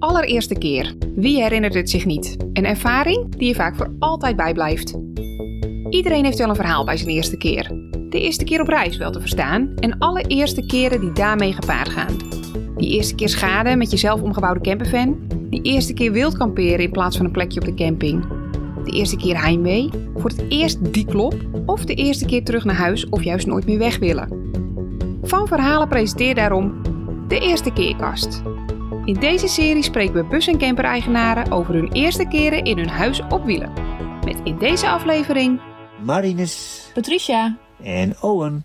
allereerste keer. Wie herinnert het zich niet? Een ervaring die je vaak voor altijd bijblijft. Iedereen heeft wel een verhaal bij zijn eerste keer. De eerste keer op reis wel te verstaan en alle eerste keren die daarmee gepaard gaan. Die eerste keer schade met je zelf omgebouwde campervan. Die eerste keer wild kamperen in plaats van een plekje op de camping. De eerste keer heimwee, voor het eerst die klop of de eerste keer terug naar huis of juist nooit meer weg willen. Van Verhalen presenteert daarom de Eerste Keerkast. In deze serie spreken we bus- en camper-eigenaren over hun eerste keren in hun huis op wielen. Met in deze aflevering Marinus Patricia. en Owen.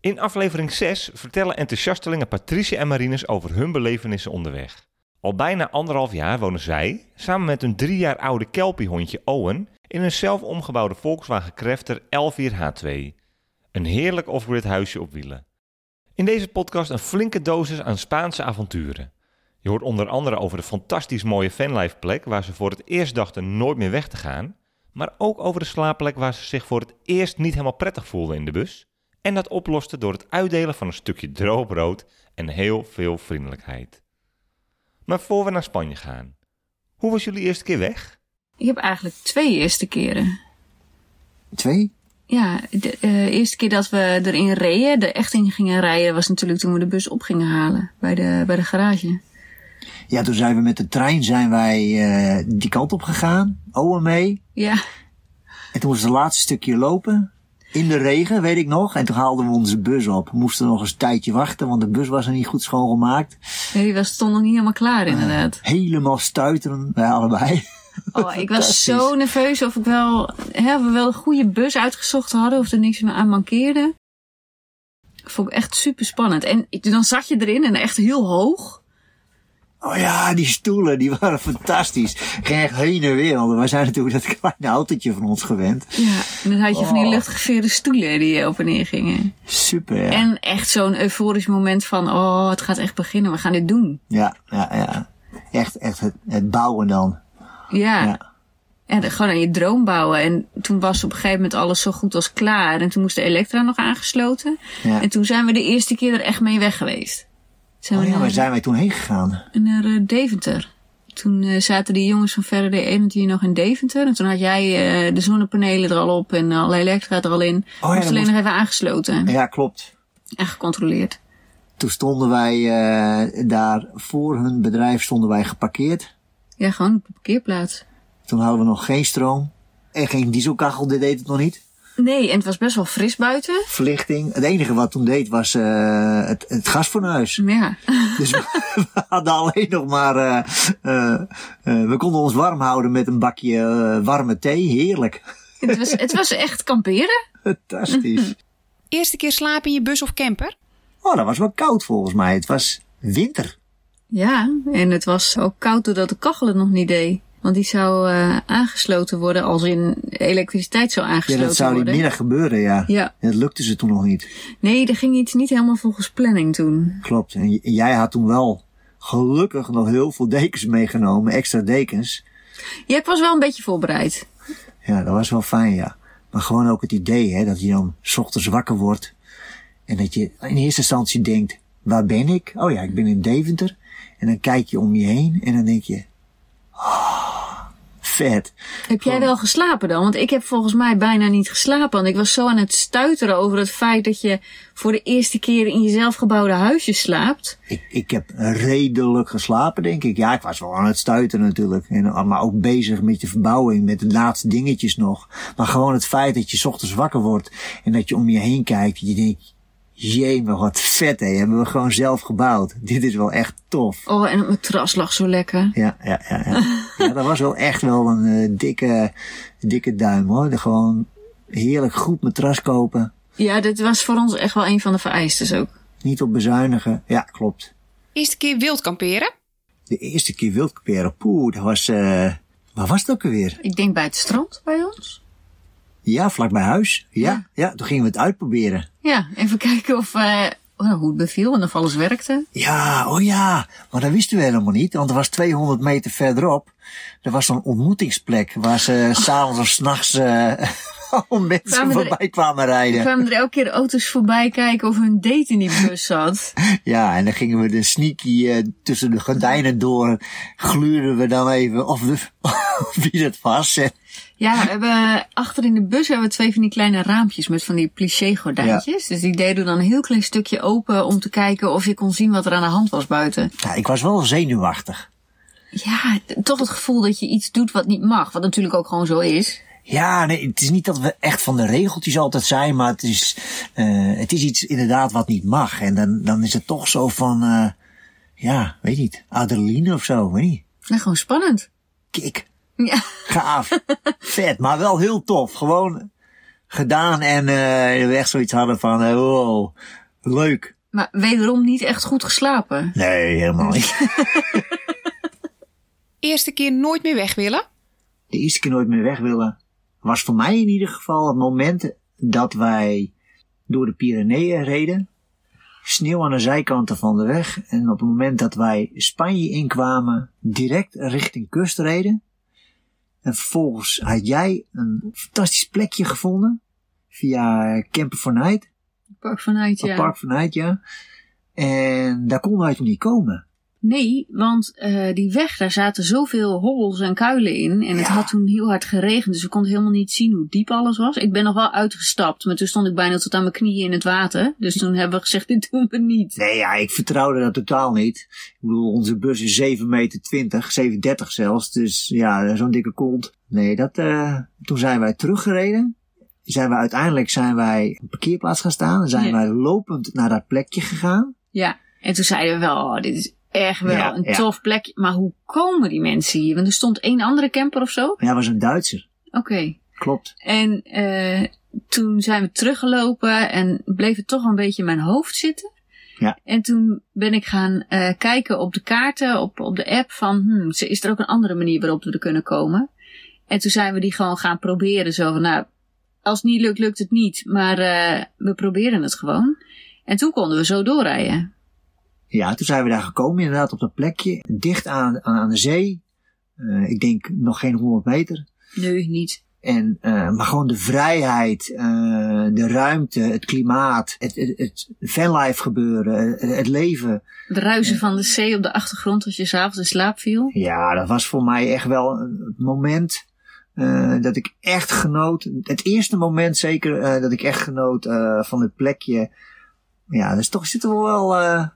In aflevering 6 vertellen enthousiastelingen Patricia en Marinus over hun belevenissen onderweg. Al bijna anderhalf jaar wonen zij, samen met hun drie jaar oude kelpiehondje Owen, in een zelf omgebouwde Volkswagen Crafter L4H2. Een heerlijk off-grid huisje op wielen. In deze podcast een flinke dosis aan Spaanse avonturen. Je hoort onder andere over de fantastisch mooie fanlife plek waar ze voor het eerst dachten nooit meer weg te gaan, maar ook over de slaapplek waar ze zich voor het eerst niet helemaal prettig voelden in de bus. En dat oplosten door het uitdelen van een stukje droog brood en heel veel vriendelijkheid. Maar voor we naar Spanje gaan, hoe was jullie eerste keer weg? Ik heb eigenlijk twee eerste keren. Twee? Ja, de eh, eerste keer dat we erin reden, er echt in gingen rijden, was natuurlijk toen we de bus op gingen halen bij de, bij de garage. Ja, toen zijn we met de trein zijn wij eh, die kant op gegaan. Owen mee. Ja, En toen was het laatste stukje lopen. In de regen, weet ik nog. En toen haalden we onze bus op. We moesten nog eens een tijdje wachten, want de bus was er niet goed schoongemaakt. nee, die was, stond nog niet helemaal klaar inderdaad. Helemaal stuiteren, wij allebei. Oh, ik was zo nerveus of ik wel, hè, of we wel een goede bus uitgezocht hadden, of er niks aan mankeerde. Vond ik echt super spannend. En ik- dan zat je erin en echt heel hoog. Oh ja, die stoelen, die waren fantastisch. Ging echt heen en weer, want wij zijn natuurlijk dat kleine autootje van ons gewend. Ja, en dan had je van die Oh. luchtgeveerde stoelen die op en neer gingen. Super, ja. En echt zo'n euforisch moment van, oh, het gaat echt beginnen, we gaan dit doen. Ja, ja, ja. Echt, echt het, het bouwen dan. Ja. Ja. En gewoon aan je droom bouwen. En toen was op een gegeven moment alles zo goed als klaar. En toen moest de elektra nog aangesloten. Ja. En toen zijn we de eerste keer er echt mee weg geweest. Zijn Oh we ja, waar zijn wij toen heen gegaan? naar eh, Deventer. Toen eh, zaten die jongens van Faraday Energy nog in Deventer. En toen had jij eh, de zonnepanelen er al op en alle elektra er al in. ja, moest alleen nog even aangesloten Ja, klopt. en gecontroleerd. Toen stonden wij daar voor hun bedrijf stonden wij geparkeerd. Ja, gewoon op de parkeerplaats. Toen hadden we nog geen stroom. En geen dieselkachel, dit deed het nog niet. Nee, en het was best wel fris buiten. Verlichting. Het enige wat toen deed was eh, het, het gasfornuis. Ja. Dus we, we hadden alleen nog maar... eh, eh, eh, we konden ons warm houden met een bakje warme thee. Heerlijk. het, was, het was echt kamperen. Fantastisch. eerste keer slapen in je bus of camper? Oh, dat was wel koud volgens mij. Het was winter. Ja, en het was ook koud doordat de kachel het nog niet deed. Want die zou eh, aangesloten worden als in elektriciteit zou Ja, aangesloten dat zou die worden. middag gebeuren, ja. Ja, Dat lukte ze toen nog niet. nee, er ging iets niet helemaal volgens planning toen. Klopt. En jij had toen wel gelukkig nog heel veel dekens meegenomen, extra dekens. Ja, ik was wel een beetje voorbereid. Ja, dat was wel fijn, ja. Maar gewoon ook het idee, hè, dat je dan 's ochtends wakker wordt. En dat je in eerste instantie denkt, waar ben ik? Oh ja, ik ben in Deventer. En dan kijk je om je heen en dan denk je, ah, vet. Heb jij wel geslapen dan? Want ik heb volgens mij bijna niet geslapen. Want ik was zo aan het stuiteren over het feit dat je voor de eerste keer in je zelfgebouwde huisje slaapt. Ik, ik heb redelijk geslapen, denk ik. Ja, ik was wel aan het stuiten natuurlijk. En, maar ook bezig met je verbouwing, met de laatste dingetjes nog. Maar gewoon het feit dat je 's ochtends wakker wordt en dat je om je heen kijkt. Je denkt, jee, maar wat vet hè. Hebben we gewoon zelf gebouwd. Dit is wel echt tof. Oh, en het matras lag zo lekker. Ja, ja, ja. Ja, ja dat was wel echt wel een eh, dikke, dikke duim hoor. De gewoon heerlijk goed matras kopen. Ja, dit was voor ons echt wel een van de vereistes ook. Niet op bezuinigen. Ja, klopt. Eerste keer wild kamperen? De eerste keer wildkamperen, poeh, dat was, eh waar was het ook alweer? Ik denk bij het strand bij ons. Ja, vlak bij huis. Ja, Ja. ja. toen gingen we het uitproberen. Ja, even kijken of, eh, oh, hoe het beviel en of alles werkte. Ja, oh ja, maar dat wisten we helemaal niet, want er was 200 meter verderop. Er was zo'n ontmoetingsplek waar ze s'avonds of s'nachts uh, mensen Kwamen er- voorbij kwamen rijden. kwamen er elke keer auto's voorbij kijken of hun date in die bus zat. Ja, en dan gingen we de sneaky eh, tussen de gordijnen door, gluurden we dan even of de, wie dat was. En, Ja, we hebben achter in de bus hebben we twee van die kleine raampjes met van die plissé gordijntjes. Dus die deden dan een heel klein stukje open om te kijken of je kon zien wat er aan de hand was buiten. ja, ik was wel zenuwachtig. Ja, toch het gevoel dat je iets doet wat niet mag. Wat natuurlijk ook gewoon zo is. Ja, nee, het is niet dat we echt van de regeltjes altijd zijn, maar het is, eh, het is iets inderdaad wat niet mag. En dan, dan is het toch zo van, eh, ja, weet niet, adrenaline of zo, weet niet. Nou, gewoon spannend. Kick, Ja, gaaf, vet, maar wel heel tof. Gewoon gedaan en eh we echt zoiets hadden van, eh, wow, leuk. maar wederom niet echt goed geslapen. Nee, helemaal niet. Eerste keer nooit meer weg willen? de eerste keer nooit meer weg willen, was voor mij in ieder geval het moment dat wij door de Pyreneeën reden. Sneeuw aan de zijkanten van de weg. En op het moment dat wij Spanje inkwamen, direct richting kust reden. En vervolgens had jij een fantastisch plekje gevonden. Via Camper for Night. Park vanuit, of ja. Park for Night, ja. En daar konden wij toen niet komen. Nee, want eh, die weg, daar zaten zoveel hobbels en kuilen in. En het Ja. had toen heel hard geregend, dus we konden helemaal niet zien hoe diep alles was. Ik ben nog wel uitgestapt, maar toen stond ik bijna tot aan mijn knieën in het water. Dus toen hebben we gezegd, dit doen we niet. Nee, ja, ik vertrouwde dat totaal niet. Ik bedoel, onze bus is 7 meter 20, 730 zelfs. Dus ja, zo'n dikke kont. Nee, dat, eh toen zijn wij teruggereden. Zijn we uiteindelijk zijn wij op een parkeerplaats gaan staan. Dan zijn Ja. wij lopend naar dat plekje gegaan. Ja, en toen zeiden we wel, oh, dit is echt wel Ja, een ja. tof plekje. Maar hoe komen die mensen hier? Want er stond één andere camper of zo. Oké. Ja, was een Duitser. Klopt. En eh, toen zijn we teruggelopen en bleef het toch een beetje in mijn hoofd zitten. Ja. En toen ben ik gaan eh, kijken op de kaarten, op, op de app van, hmm, is er ook een andere manier waarop we er kunnen komen? En toen zijn we die gewoon gaan proberen. Zo van, nou, als het niet lukt, lukt het niet. Maar eh, we proberen het gewoon. En toen konden we zo doorrijden. Ja, toen zijn we daar gekomen inderdaad op dat plekje. Dicht aan, aan, aan de zee. Eh, ik denk nog geen 100 meter. Nee, niet. En, eh, maar gewoon de vrijheid, eh, de ruimte, het klimaat, het, het, het vanlife gebeuren, het, het leven. Het ruisen van de zee op de achtergrond als je s'avonds in slaap viel. Ja, dat was voor mij echt wel een moment dat ik echt genoot. Het eerste moment zeker dat ik echt genoot van het plekje. Ja, dus toch zitten we wel eh,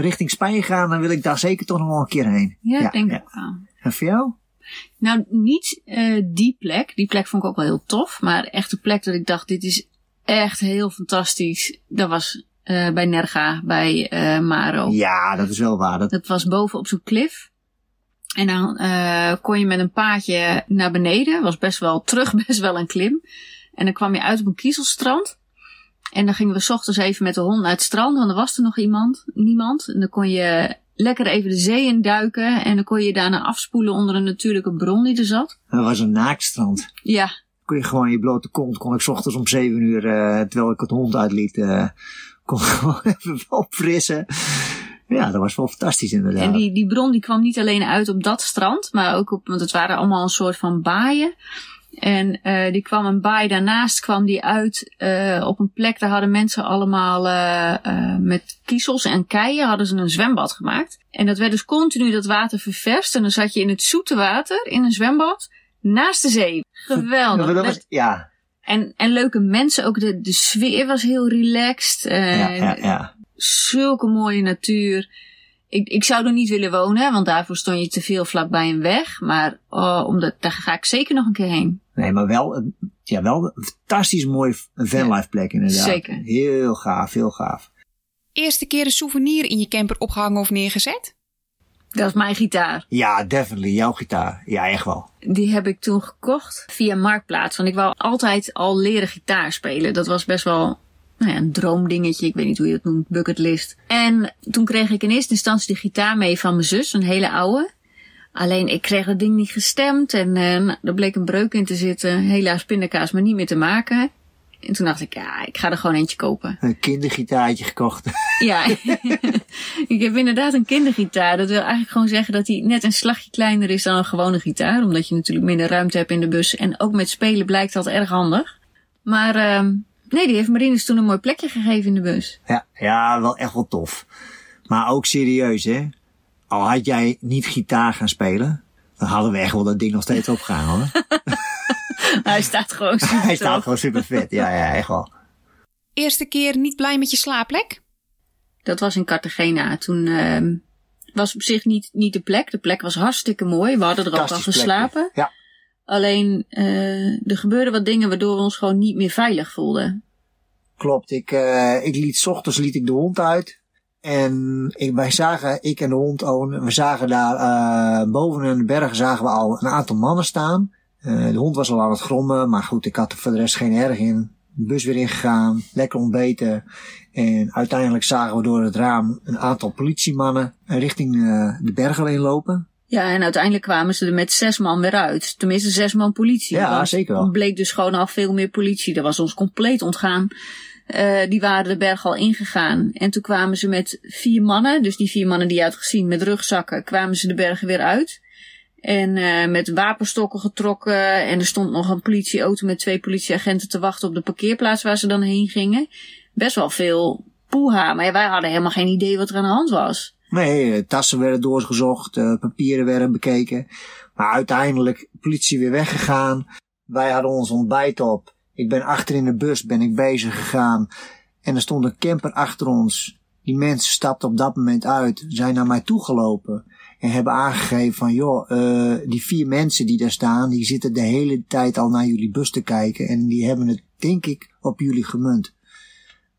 richting Spanje gaan. Dan wil ik daar zeker toch nog wel een keer heen. Ja, Ja, denk ik wel. En voor jou? Nou, niet eh, die plek. Die plek vond ik ook wel heel tof. Maar echt de plek dat ik dacht, dit is echt heel fantastisch. Dat was eh, bij Nerga, bij eh, Maro. Ja, dat is wel waar. Dat, Dat was boven op zo'n klif. En dan eh, kon je met een paadje naar beneden. Was best wel terug, best wel een klim. En dan kwam je uit op een kiezelstrand. En dan gingen we 's ochtends even met de hond naar het strand. Want er was er nog iemand, niemand. En dan kon je lekker even de zee in duiken. En dan kon je daarna afspoelen onder een natuurlijke bron die er zat. dat was een naaktstrand. Ja, kon je gewoon je blote kont, kon ik 's ochtends om zeven uur, eh, terwijl ik het hond uitliet, eh, kon gewoon even opfrissen. Ja, dat was wel fantastisch inderdaad. En die, die bron die kwam niet alleen uit op dat strand, maar ook op, want het waren allemaal een soort van baaien. En eh, die kwam een baai daarnaast kwam die uit eh, op een plek, daar hadden mensen allemaal eh, met kiezels en keien hadden ze een zwembad gemaakt. En dat werd dus continu dat water ververst. En dan zat je in het zoete water, in een zwembad, naast de zee. Geweldig. Ja, was, en, en leuke mensen, ook de, de sfeer was heel relaxed. ja, ja, ja. zulke mooie natuur. Ik, ik zou er niet willen wonen, want daarvoor stond je te veel vlakbij een weg. Maar oh, omdat, daar ga ik zeker nog een keer heen. Nee, maar wel, een- ja, wel een fantastisch mooi vanlife plek inderdaad. Zeker. Heel gaaf, heel gaaf. Eerste keer een souvenir in je camper opgehangen of neergezet? Dat is mijn gitaar. Ja, definitely, jouw gitaar. Ja, echt wel. Die heb ik toen gekocht via Marktplaats. Want ik wou altijd al leren gitaar spelen. Dat was best wel nou ja, een droomdingetje. Ik weet niet hoe je het noemt, bucketlist. En toen kreeg ik in eerste instantie de gitaar mee van mijn zus, een hele oude. Alleen ik kreeg dat ding niet gestemd en nou, er bleek een breuk in te zitten. Helaas pindakaas, maar niet meer te maken. En toen dacht ik, ja, ik ga er gewoon eentje kopen. Een kindergitaartje gekocht. Ja, ik heb inderdaad een kindergitaar. Dat wil eigenlijk gewoon zeggen dat hij net een slagje kleiner is dan een gewone gitaar. Omdat je natuurlijk minder ruimte hebt in de bus. En ook met spelen blijkt dat erg handig. Maar ehm nee, die heeft Marines toen een mooi plekje gegeven in de bus. Ja, ja, wel echt wel tof. Maar ook serieus, hè. Al had jij niet gitaar gaan spelen, dan hadden we echt wel dat ding nog steeds opgegaan, hoor. Hij staat gewoon super Hij staat gewoon super vet. Ja, ja, echt wel. Eerste keer niet blij met je slaapplek? Dat was in Cartagena. Toen ehm was op zich niet, niet de plek. De plek was hartstikke mooi. We hadden er ook al geslapen. Ja. Alleen eh er gebeurden wat dingen waardoor we ons gewoon niet meer veilig voelden. Klopt. Ik, eh, ik liet, 's ochtends liet ik de hond uit. En ik, wij zagen, ik en de hond Owen, we zagen daar, eh, boven in de bergen zagen we al een aantal mannen staan. Eh, de hond was al aan het grommen, maar goed, ik had er voor de rest geen erg in. De bus weer ingegaan, lekker ontbeten. En uiteindelijk zagen we door het raam een aantal politiemannen richting eh, de bergen heen lopen. Ja, en uiteindelijk kwamen ze er met zes man weer uit. Tenminste, zes man politie. Ja, zeker wel. Er bleek dus gewoon al veel meer politie. Dat was ons compleet ontgaan. Eh, die waren de berg al ingegaan. En toen kwamen ze met vier mannen, dus die vier mannen die je had gezien met rugzakken, kwamen ze de bergen weer uit. En eh, met wapenstokken getrokken. En er stond nog een politieauto met twee politieagenten te wachten op de parkeerplaats waar ze dan heen gingen. Best wel veel poeha. Maar wij hadden helemaal geen idee wat er aan de hand was. Nee, eh, tassen werden doorgezocht, papieren werden bekeken. Maar uiteindelijk, politie weer weggegaan. Wij hadden ons ontbijt op. Ik ben achter in de bus, ben ik bezig gegaan. En er stond een camper achter ons. Die mensen stapten op dat moment uit, zijn naar mij toegelopen. En hebben aangegeven van, joh, eh, die vier mensen die daar staan, die zitten de hele tijd al naar jullie bus te kijken. En die hebben het, denk ik, op jullie gemunt.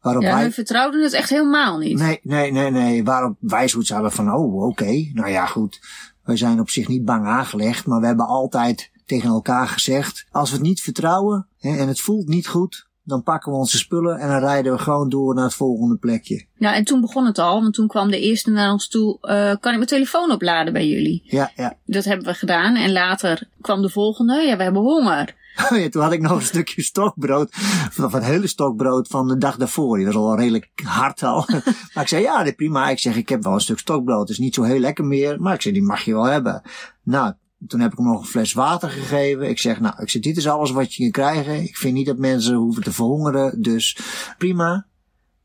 Waarop Ja, wij... we vertrouwden het echt helemaal niet. Nee, nee, nee, nee. Waarop wij zoiets hadden van, oh, oké. Nou ja, goed. Wij zijn op zich niet bang aangelegd, maar we hebben altijd tegen elkaar gezegd, als we het niet vertrouwen hè, en het voelt niet goed, dan pakken we onze spullen en dan rijden we gewoon door naar het volgende plekje. Nou, en toen begon het al, want toen kwam de eerste naar ons toe, eh, kan ik mijn telefoon opladen bij jullie? Ja, ja. Dat hebben we gedaan en later kwam de volgende, ja, we hebben honger. Oh ja, toen had ik nog een stukje stokbrood, of een hele stokbrood van de dag daarvoor. Die was al redelijk hard al. maar ik zei, ja, prima. Ik zeg, ik heb wel een stuk stokbrood. Het is niet zo heel lekker meer. Maar ik zei, die mag je wel hebben. Nou, toen heb ik hem nog een fles water gegeven. Ik zeg, nou, ik zeg, dit is alles wat je kan krijgen. Ik vind niet dat mensen hoeven te verhongeren. Dus prima.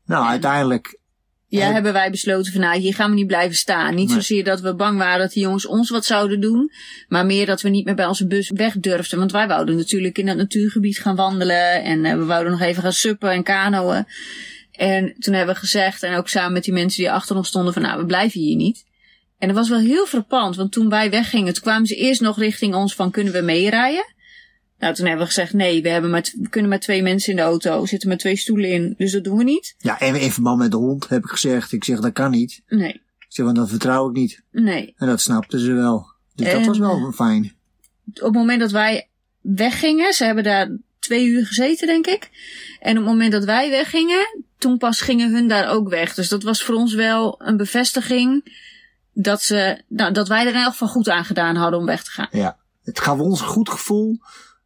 Nou, uiteindelijk, Ja, En- hebben wij besloten van, nou, hier gaan we niet blijven staan. Niet Nee. zozeer dat we bang waren dat die jongens ons wat zouden doen, maar meer dat we niet meer bij onze bus weg durfden. Want wij wouden natuurlijk in dat natuurgebied gaan wandelen en eh, we wouden nog even gaan suppen en kanoën. En toen hebben we gezegd, en ook samen met die mensen die achter ons stonden, van nou, we blijven hier niet. En dat was wel heel frappant, want toen wij weggingen, toen kwamen ze eerst nog richting ons van, kunnen we meerijden? Nou, toen hebben we gezegd, nee, we, hebben maar we kunnen maar twee mensen in de auto, zitten met twee stoelen in, dus dat doen we niet. ja, en in verband met de hond heb ik gezegd. Ik zeg, dat kan niet. Nee, Ik zeg, want dat vertrouw ik niet. nee. En dat snapten ze wel. Dus dat was wel fijn. op het moment dat wij weggingen, ze hebben daar twee uur gezeten, denk ik. En op het moment dat wij weggingen, toen pas gingen hun daar ook weg. Dus dat was voor ons wel een bevestiging dat, ze, nou, dat wij er in elk geval goed aan gedaan hadden om weg te gaan. Ja. Het gaf ons een goed gevoel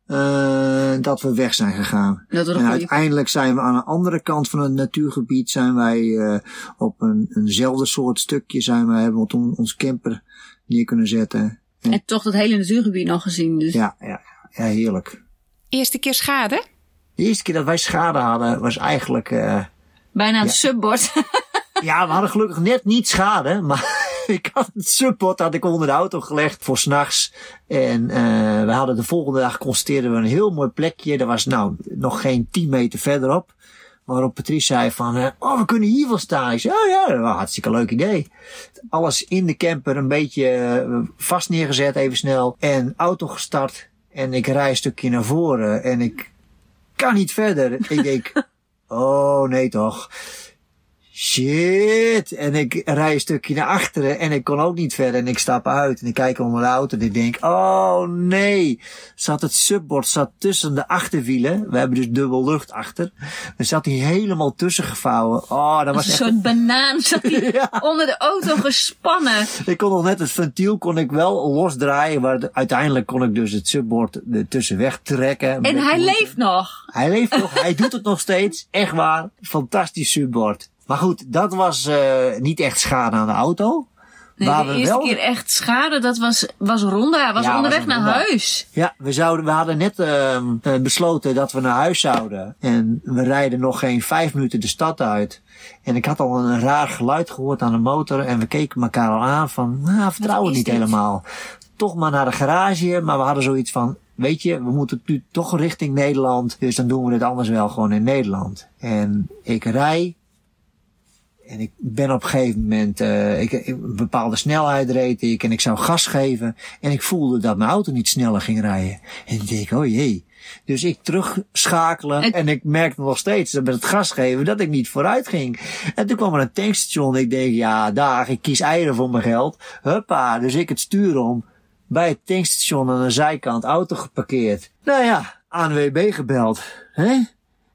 eh, dat we weg zijn gegaan. Dat we En een uiteindelijk zijn we aan de andere kant van het natuurgebied zijn wij eh, op een, eenzelfde soort stukje zijn wij hebben we toen ons camper neer kunnen zetten. En toch dat hele natuurgebied nog gezien. Dus. Ja, ja, ja heerlijk. Eerste keer schade? De eerste keer dat wij schade hadden was eigenlijk, eh, Bijna het Ja. subbord. ja, we hadden gelukkig net niet schade, maar ik had het support had ik onder de auto gelegd voor s'nachts. En eh we hadden de volgende dag constateerden we een heel mooi plekje. Dat was nou nog geen 10 meter verderop. Waarop Patrice zei van, eh, oh, we kunnen hier wel staan. Ik zei, oh ja, dat was een hartstikke leuk idee. Alles in de camper een beetje eh, vast neergezet, even snel. En auto gestart. En ik rij een stukje naar voren. En ik kan niet verder. Ik denk, oh nee toch. Shit. En ik rij een stukje naar achteren en ik kon ook niet verder. En ik stap uit en ik kijk onder de auto en ik denk, oh nee. Zat het subbord zat tussen de achterwielen. We hebben dus dubbel lucht achter. Er zat hij helemaal tussen gevouwen. Oh, dat was een echt... soort banaan zat hij Ja. onder de auto gespannen. Ik kon nog net het ventiel kon ik wel losdraaien. Maar de- uiteindelijk kon ik dus het subbord ertussen wegtrekken. En hij leeft nog. Hij leeft nog, hij doet het nog steeds. Echt waar. Fantastisch subbord. Maar goed, dat was eh, niet echt schade aan de auto. Nee, Waar de we eerste wel- keer echt schade, dat was, was Ronda. Was Ja, onderweg was naar Ronda. huis. Ja, we, zouden, we hadden net ehm, eh, besloten dat we naar huis zouden. En we rijden nog geen vijf minuten de stad uit. En ik had al een raar geluid gehoord aan de motor. En we keken elkaar al aan van, nou, vertrouwen niet dit? helemaal. Toch maar naar de garage. Maar we hadden zoiets van, weet je, we moeten nu toch richting Nederland. Dus dan doen we het anders wel gewoon in Nederland. En ik rij. En ik ben op een gegeven moment, eh, ik, ik- een bepaalde snelheid reed ik en ik zou gas geven. En ik voelde dat mijn auto niet sneller ging rijden. En ik denk, oh jee. Dus ik terugschakelen En- en ik merkte nog steeds dat met het gas geven dat ik niet vooruit ging. En toen kwam er een tankstation en ik denk, ja dag, ik kies eieren voor mijn geld. Huppa, dus ik het stuur om. Bij het tankstation aan de zijkant auto geparkeerd. Nou ja, ANWB gebeld. Hè?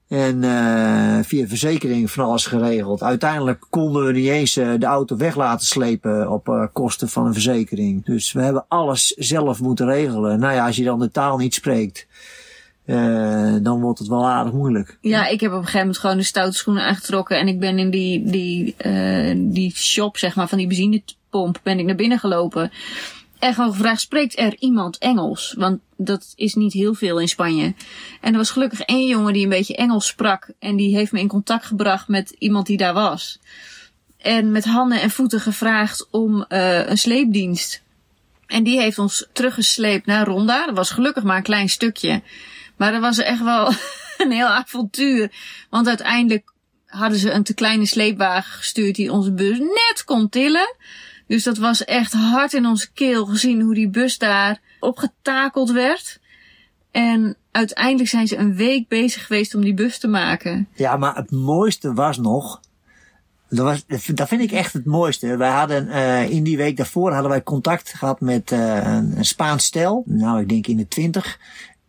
En eh via verzekering van alles geregeld. Uiteindelijk konden we niet eens eh, de auto weg laten slepen op eh, kosten van een verzekering. Dus we hebben alles zelf moeten regelen. Nou ja, als je dan de taal niet spreekt, dan wordt het wel aardig moeilijk. Ja, ik heb op een gegeven moment gewoon de stoute schoenen aangetrokken. En ik ben in die, die, die shop, zeg maar, van die benzinepomp, ben ik naar binnen gelopen. En gewoon gevraagd, spreekt er iemand Engels? Want dat is niet heel veel in Spanje. En er was gelukkig één jongen die een beetje Engels sprak. En die heeft me in contact gebracht met iemand die daar was. En met handen en voeten gevraagd om eh, een sleepdienst. En die heeft ons teruggesleept naar Ronda. Dat was gelukkig maar een klein stukje. Maar dat was echt wel een heel avontuur. Want uiteindelijk hadden ze een te kleine sleepwagen gestuurd die onze bus net kon tillen. Dus dat was echt hard in onze keel gezien hoe die bus daar opgetakeld werd. En uiteindelijk zijn ze een week bezig geweest om die bus te maken. Ja, maar het mooiste was nog. Dat, was, dat vind ik echt het mooiste. Wij hadden eh, in die week daarvoor hadden wij contact gehad met eh, een, een Spaans stel. Nou, ik denk in de twintig.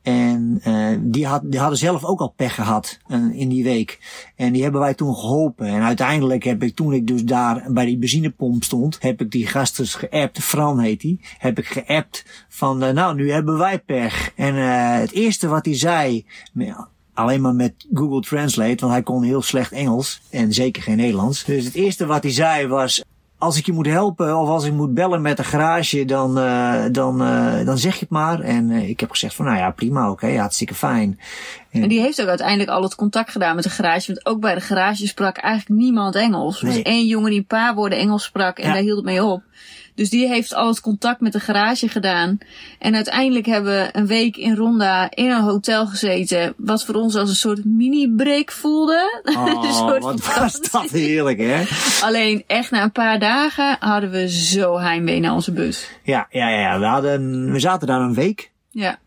En eh, die, had, die hadden zelf ook al pech gehad eh, in die week. En die hebben wij toen geholpen. En uiteindelijk heb ik, toen ik dus daar bij die benzinepomp stond, heb ik die gast dus geappt, Fran heet die, heb ik geappt van, eh, nou, nu hebben wij pech. En het eerste wat hij zei, alleen maar met Google Translate, want hij kon heel slecht Engels en zeker geen Nederlands. Dus het eerste wat hij zei was, als ik je moet helpen of als ik moet bellen met een garage, dan, uh, dan, uh, dan zeg je het maar. En uh, ik heb gezegd van, nou ja, prima, oké, okay, hartstikke fijn. En, en die heeft ook uiteindelijk al het contact gedaan met de garage. Want ook bij de garage sprak eigenlijk niemand Engels. Er was één jongen die een paar woorden Engels sprak en ja. daar hield het mee op. Dus die heeft al het contact met de garage gedaan. En uiteindelijk hebben we een week in Ronda in een hotel gezeten. Wat voor ons als een soort mini-break voelde. Oh, wat was dat heerlijk, hè? Alleen echt na een paar dagen hadden we zo heimwee naar onze bus. Ja, ja, ja. We, hadden, we zaten daar een week. Ja.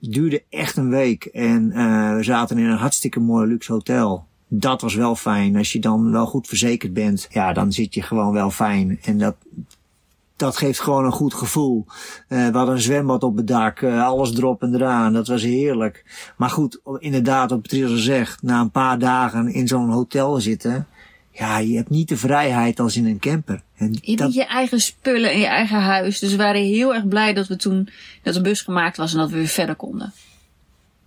Duurde echt een week. En uh, we zaten in een hartstikke mooi luxe hotel. Dat was wel fijn. Als je dan wel goed verzekerd bent, ja, dan zit je gewoon wel fijn. En dat, dat geeft gewoon een goed gevoel. Uh, we hadden een zwembad op het dak, uh, alles erop en eraan. Dat was heerlijk. Maar goed, inderdaad, wat Patricia zegt, na een paar dagen in zo'n hotel zitten, ja, je hebt niet de vrijheid als in een camper. En je hebt dat... je eigen spullen in je eigen huis. Dus we waren heel erg blij dat we toen, dat de bus gemaakt was en dat we weer verder konden.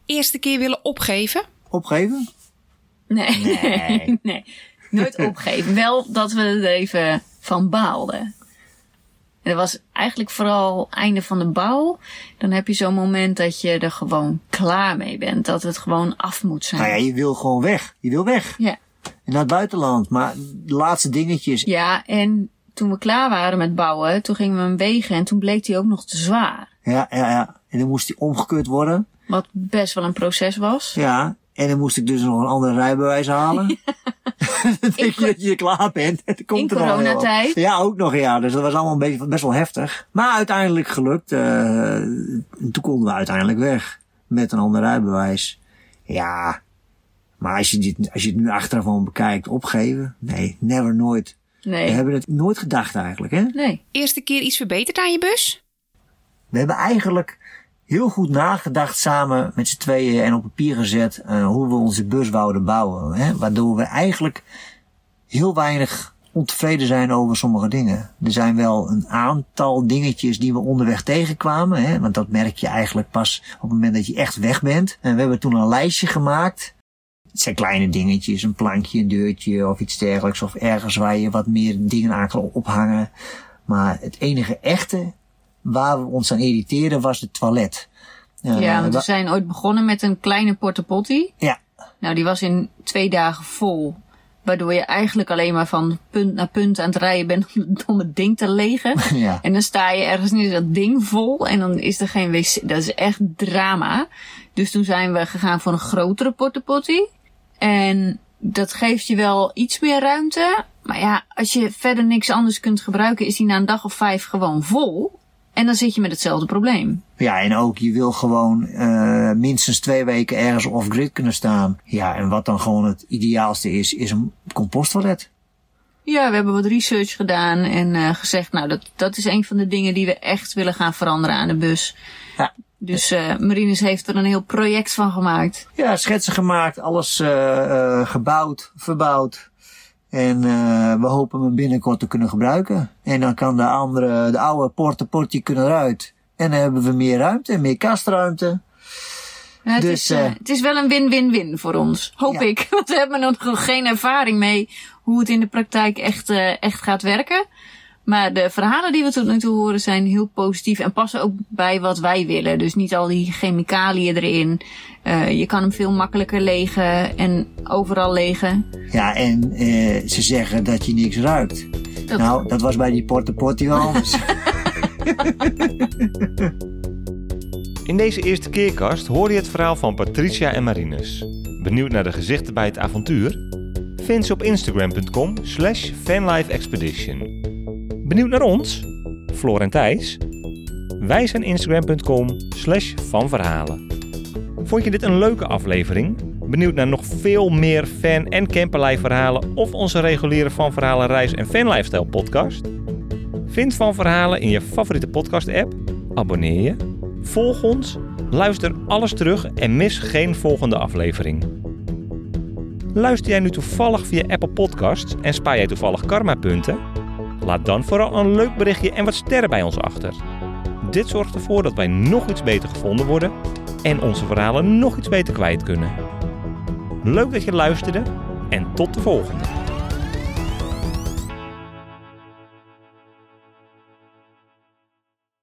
Eerste keer willen opgeven? Opgeven? Nee, nee, nee. Nooit opgeven. Wel dat we er even van baalden. En dat was eigenlijk vooral einde van de bouw. Dan heb je zo'n moment dat je er gewoon klaar mee bent. Dat het gewoon af moet zijn. Nou ja, je wil gewoon weg. Je wil weg. Ja. Naar het buitenland. Maar de laatste dingetjes. Ja, en toen we klaar waren met bouwen, toen gingen we hem wegen. En toen bleek hij ook nog te zwaar. Ja, ja, ja. En dan moest hij omgekeurd worden. Wat best wel een proces was. Ja. En dan moest ik dus nog een ander rijbewijs halen. Ja. dan denk je dat je klaar bent. Het komt in er coronatijd. Ja, ook nog ja. Dus dat was allemaal een beetje, best wel heftig. Maar uiteindelijk gelukt. Uh, toen konden we uiteindelijk weg. Met een ander rijbewijs. Ja. Maar als je, dit, als je het nu achteraf gewoon bekijkt, opgeven? Nee, never, nooit. Nee. We hebben het nooit gedacht eigenlijk, hè? Nee. Eerste keer iets verbeterd aan je bus? We hebben eigenlijk heel goed nagedacht samen met z'n tweeën en op papier gezet uh, hoe we onze bus wouden bouwen. Hè? Waardoor we eigenlijk heel weinig ontevreden zijn over sommige dingen. Er zijn wel een aantal dingetjes die we onderweg tegenkwamen. Hè? Want dat merk je eigenlijk pas op het moment dat je echt weg bent. En we hebben toen een lijstje gemaakt. Het zijn kleine dingetjes, een plankje, een deurtje of iets dergelijks. Of ergens waar je wat meer dingen aan kan ophangen. Maar het enige echte waar we ons aan irriteerden was het toilet. Uh, ja, want we zijn ooit begonnen met een kleine portapotti. Ja. Nou, die was in twee dagen vol. Waardoor je eigenlijk alleen maar van punt naar punt aan het rijden bent om het ding te legen. Ja. En dan sta je ergens neer dat ding vol en dan is er geen wc. Dat is echt drama. Dus toen zijn we gegaan voor een grotere portapotti. En dat geeft je wel iets meer ruimte. Maar ja, als je verder niks anders kunt gebruiken, is die na een dag of vijf gewoon vol. En dan zit je met hetzelfde probleem. Ja, en ook je wil gewoon uh, minstens twee weken ergens off-grid kunnen staan. Ja, en wat dan gewoon het ideaalste is, is een composttoilet. Ja, we hebben wat research gedaan en uh, gezegd, nou, dat, dat is een van de dingen die we echt willen gaan veranderen aan de bus. Ja. Dus uh, Marines heeft er een heel project van gemaakt. Ja, schetsen gemaakt, alles uh, gebouwd, verbouwd. En we hopen hem binnenkort te kunnen gebruiken. En dan kan de andere, de oude porte portje kunnen eruit. En dan hebben we meer ruimte, meer kastruimte. Ja, het, Dus, is, uh, eh, het is wel een win-win-win voor ons, hoop Ja. ik. Want we hebben nog geen ervaring mee hoe het in de praktijk echt, uh, echt gaat werken. Maar de verhalen die we tot nu toe horen zijn heel positief en passen ook bij wat wij willen. Dus niet al die chemicaliën erin. Uh, je kan hem veel makkelijker legen en overal legen. Ja, en uh, ze zeggen dat je niks ruikt. Dat- Nou, dat was bij die porte anders. In deze eerste keerkast hoor je het verhaal van Patricia en Marinus. Benieuwd naar de gezichten bij het avontuur? Vind ze op instagram.com slash fanlifeexpedition. Benieuwd naar ons? Floor en Thijs? Wij zijn instagram.com slash vanverhalen. Vond je dit een leuke aflevering? Benieuwd naar nog veel meer fan- en camperlijf verhalen of onze reguliere Van Verhalen reis- en fanlifestyle podcast? Vind Van Verhalen in je favoriete podcast app, abonneer je, volg ons, luister alles terug en mis geen volgende aflevering. Luister jij nu toevallig via Apple Podcasts en spaar jij toevallig karmapunten? Laat dan vooral een leuk berichtje en wat sterren bij ons achter. Dit zorgt ervoor dat wij nog iets beter gevonden worden en onze verhalen nog iets beter kwijt kunnen. Leuk dat je luisterde en tot de volgende.